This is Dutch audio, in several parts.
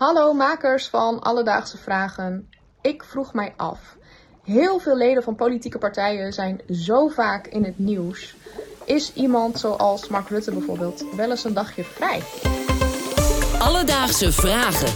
Hallo makers van Alledaagse Vragen. Ik vroeg mij af. Heel veel leden van politieke partijen zijn zo vaak in het nieuws. Is iemand zoals Mark Rutte bijvoorbeeld wel eens een dagje vrij? Alledaagse Vragen.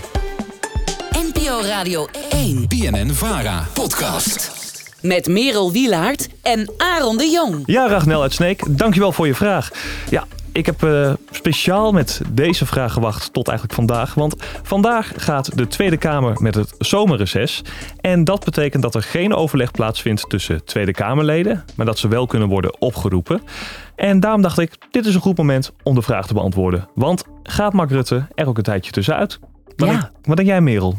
NPO Radio 1. BNN Vara. Podcast. Met Merel Wielaert en Aaron de Jong. Ja, Ragnel uit Sneek, dankjewel voor je vraag. Ja, ik heb uh, speciaal met deze vraag gewacht tot eigenlijk vandaag. Want vandaag gaat de Tweede Kamer met het zomerreces. En dat betekent dat er geen overleg plaatsvindt tussen Tweede Kamerleden. Maar dat ze wel kunnen worden opgeroepen. En daarom dacht ik, dit is een goed moment om de vraag te beantwoorden. Want gaat Mark Rutte er ook een tijdje tussenuit? Wat, Ja. denk, wat denk jij, Merel?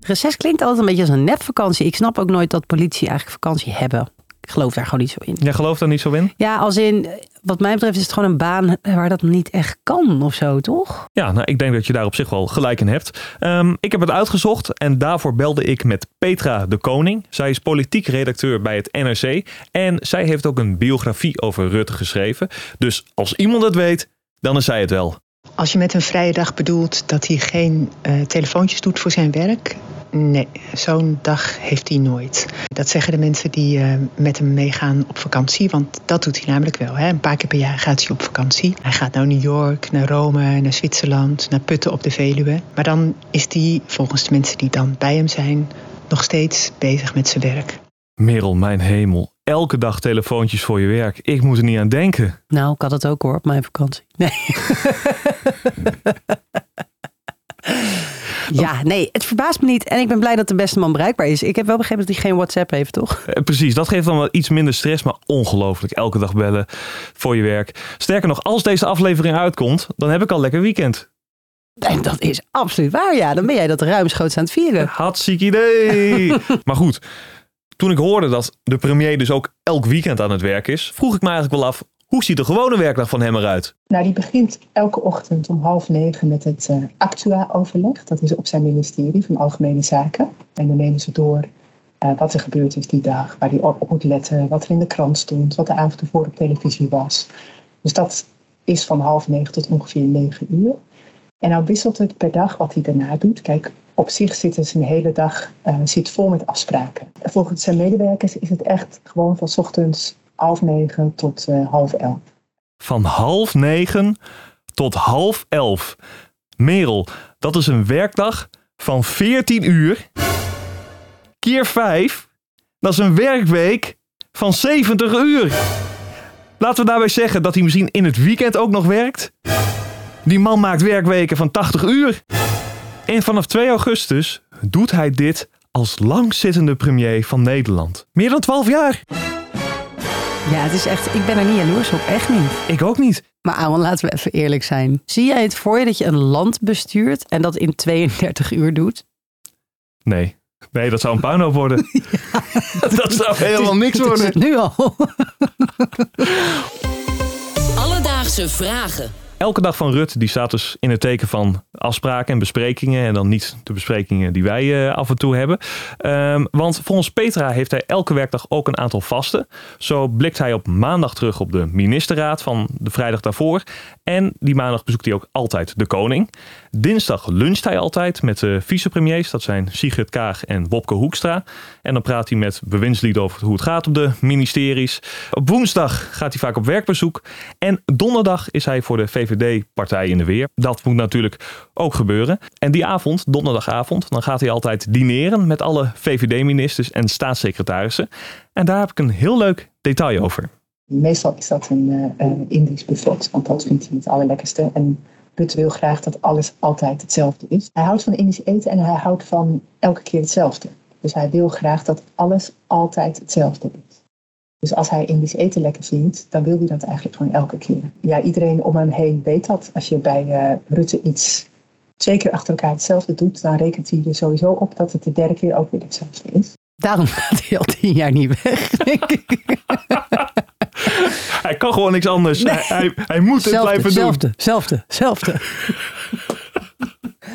Reces klinkt altijd een beetje als een nepvakantie. Ik snap ook nooit dat politie eigenlijk vakantie hebben. Ik geloof daar gewoon niet zo in. Jij gelooft daar niet zo in? Ja, als in, wat mij betreft is het gewoon een baan waar dat niet echt kan of zo, toch? Ja, nou, ik denk dat je daar op zich wel gelijk in hebt. Ehm, ik heb het uitgezocht en daarvoor belde ik met Petra de Koning. Zij is politiek redacteur bij het NRC en zij heeft ook een biografie over Rutte geschreven. Dus als iemand het weet, dan is zij het wel. Als je met een vrije dag bedoelt dat hij geen eh, telefoontjes doet voor zijn werk. Nee, zo'n dag heeft hij nooit. Dat zeggen de mensen die eh, met hem meegaan op vakantie. Want dat doet hij namelijk wel. Hè. Een paar keer per jaar gaat hij op vakantie. Hij gaat naar New York, naar Rome, naar Zwitserland, naar Putten op de Veluwe. Maar dan is hij, volgens de mensen die dan bij hem zijn, nog steeds bezig met zijn werk. Merel, mijn hemel. Elke dag telefoontjes voor je werk. Ik moet er niet aan denken. Nou, ik had het ook hoor op mijn vakantie. Nee. ja, nee, het verbaast me niet. En ik ben blij dat de beste man bereikbaar is. Ik heb wel begrepen dat hij geen WhatsApp heeft, toch? Eh, precies, dat geeft dan wel iets minder stress, maar ongelooflijk. Elke dag bellen voor je werk. Sterker nog, als deze aflevering uitkomt, dan heb ik al lekker weekend. En dat is absoluut waar, ja. Dan ben jij dat ruimschoots aan het vieren. Hartstikke idee. maar goed, toen ik hoorde dat de premier dus ook elk weekend aan het werk is, vroeg ik me eigenlijk wel af, hoe ziet de gewone werkdag van hem eruit? Nou, die begint elke ochtend om half negen met het eh, Actua-overleg. Dat is op zijn ministerie van Algemene Zaken. En dan nemen ze door eh, wat er gebeurd is die dag, waar hij op moet letten, wat er in de krant stond, wat de avond ervoor op televisie was. Dus dat is van half negen tot ongeveer negen uur. En nou wisselt het per dag wat hij daarna doet. Kijk, op zich zit er zijn hele dag eh, zit vol met afspraken. Volgens zijn medewerkers is het echt gewoon van ochtends half negen tot eh, half elf. Van half negen tot half elf. Merel, dat is een werkdag van 14 uur. Keer 5, dat is een werkweek van 70 uur. Laten we daarbij zeggen dat hij misschien in het weekend ook nog werkt. Die man maakt werkweken van 80 uur. En vanaf 2 augustus doet hij dit als langzittende premier van Nederland. Meer dan 12 jaar. Ja, het is echt, ik ben er niet jaloers op, echt niet. Ik ook niet. Maar Aaron, laten we even eerlijk zijn. Zie jij het voor je dat je een land bestuurt en dat in 32 uur doet? Nee. Nee, dat zou een puinhoop worden. dat zou helemaal niks worden. nu al. Alledaagse Vragen. Elke dag van Rut die staat dus in het teken van afspraken en besprekingen. En dan niet de besprekingen die wij eh, af en toe hebben. Ehm, want volgens Petra heeft hij elke werkdag ook een aantal vasten. Zo blikt hij op maandag terug op de ministerraad van de vrijdag daarvoor. En die maandag bezoekt hij ook altijd de koning. Dinsdag luncht hij altijd met de vicepremiers. Dat zijn Sigrid Kaag en Wopke Hoekstra. En dan praat hij met bewindslieden over hoe het gaat op de ministeries. Op woensdag gaat hij vaak op werkbezoek. En donderdag is hij voor de VVD-partij in de weer. Dat moet natuurlijk ook gebeuren. En die avond, donderdagavond, dan gaat hij altijd dineren met alle VVD-ministers en staatssecretarissen. En daar heb ik een heel leuk detail over. Meestal is dat een eh, Indisch buffet, want dat vindt hij het allerlekkerste. En Rutte wil graag dat alles altijd hetzelfde is. Hij houdt van Indisch eten en hij houdt van elke keer hetzelfde. Dus hij wil graag dat alles altijd hetzelfde is. Dus als hij Indisch eten lekker vindt, dan wil hij dat eigenlijk gewoon elke keer. Ja, iedereen om hem heen weet dat. Als je bij eh, Rutte iets twee keer achter elkaar hetzelfde doet, dan rekent hij er sowieso op dat het de derde keer ook weer hetzelfde is. Daarom gaat hij al tien jaar niet weg, denk ik. Hij kan gewoon niks anders. Hij, hij, hij moet het blijven doen. zelfde, zelfde, zelfde.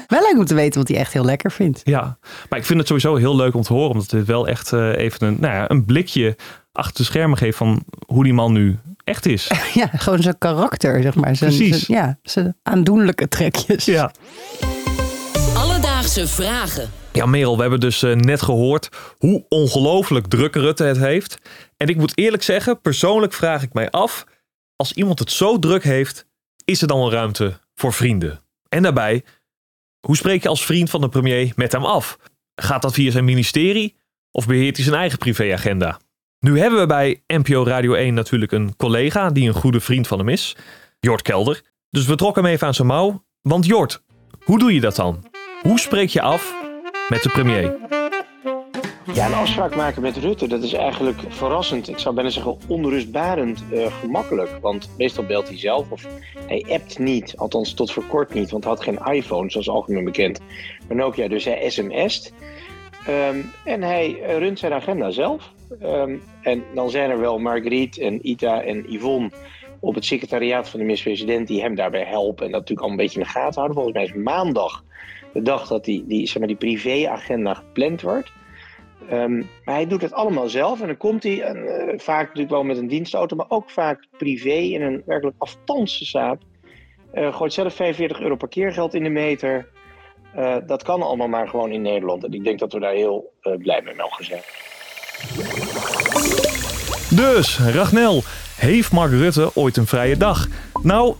Wel leuk om te weten wat hij echt heel lekker vindt. Ja, maar ik vind het sowieso heel leuk om te horen. Omdat dit wel echt eh, even een, nou ja, een blikje achter de schermen geeft van hoe die man nu echt is. Ja, gewoon zijn karakter, zeg maar. Zijn, Precies. zijn- ja, zijn aandoenlijke trekjes. Ja. Alledaagse vragen. Ja, Merel, we hebben dus eh, net gehoord hoe ongelooflijk druk Rutte het heeft. En ik moet eerlijk zeggen, persoonlijk vraag ik mij af, als iemand het zo druk heeft, is er dan wel ruimte voor vrienden? En daarbij, hoe spreek je als vriend van de premier met hem af? Gaat dat via zijn ministerie of beheert hij zijn eigen privéagenda? Nu hebben we bij NPO Radio 1 natuurlijk een collega die een goede vriend van hem is, Jort Kelder. Dus we trokken hem even aan zijn mouw. Want Jort, hoe doe je dat dan? Hoe spreek je af met de premier? Ja, een afspraak maken met Rutte, dat is eigenlijk verrassend. Ik zou bijna zeggen onrustbarend eh, gemakkelijk. Want meestal belt hij zelf of hij appt niet. Althans tot voor kort niet, want hij had geen iPhone, zoals algemeen bekend. Maar Nokia, dus hij sms't. Ehm, en hij eh, runt zijn agenda zelf. Ehm, en dan zijn er wel Margriet en Ita en Yvonne op het secretariaat van de minister-president die hem daarbij helpen. En dat natuurlijk al een beetje in de gaten houden. Volgens mij is maandag de dag dat die, die, zeg maar, die privéagenda gepland wordt. Ehm, maar hij doet het allemaal zelf en dan komt hij uh, vaak natuurlijk wel met een dienstauto, maar ook vaak privé in een werkelijk aftanse zaak. Uh, gooit zelf 45 euro parkeergeld in de meter. Uh, dat kan allemaal maar gewoon in Nederland. En ik denk dat we daar heel blij mee mogen zijn. Dus, Ragnel, heeft Mark Rutte ooit een vrije dag? Nou,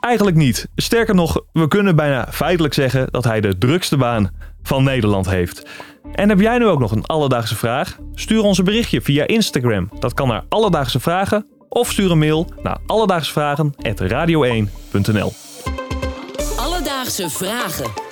eigenlijk niet. Sterker nog, we kunnen bijna feitelijk zeggen dat hij de drukste baan van Nederland heeft. En heb jij nu ook nog een alledaagse vraag? Stuur ons een berichtje via Instagram. Dat kan naar Alledaagse Vragen of stuur een mail naar alledaagsvragen@radio1.nl. Alledaagse Vragen.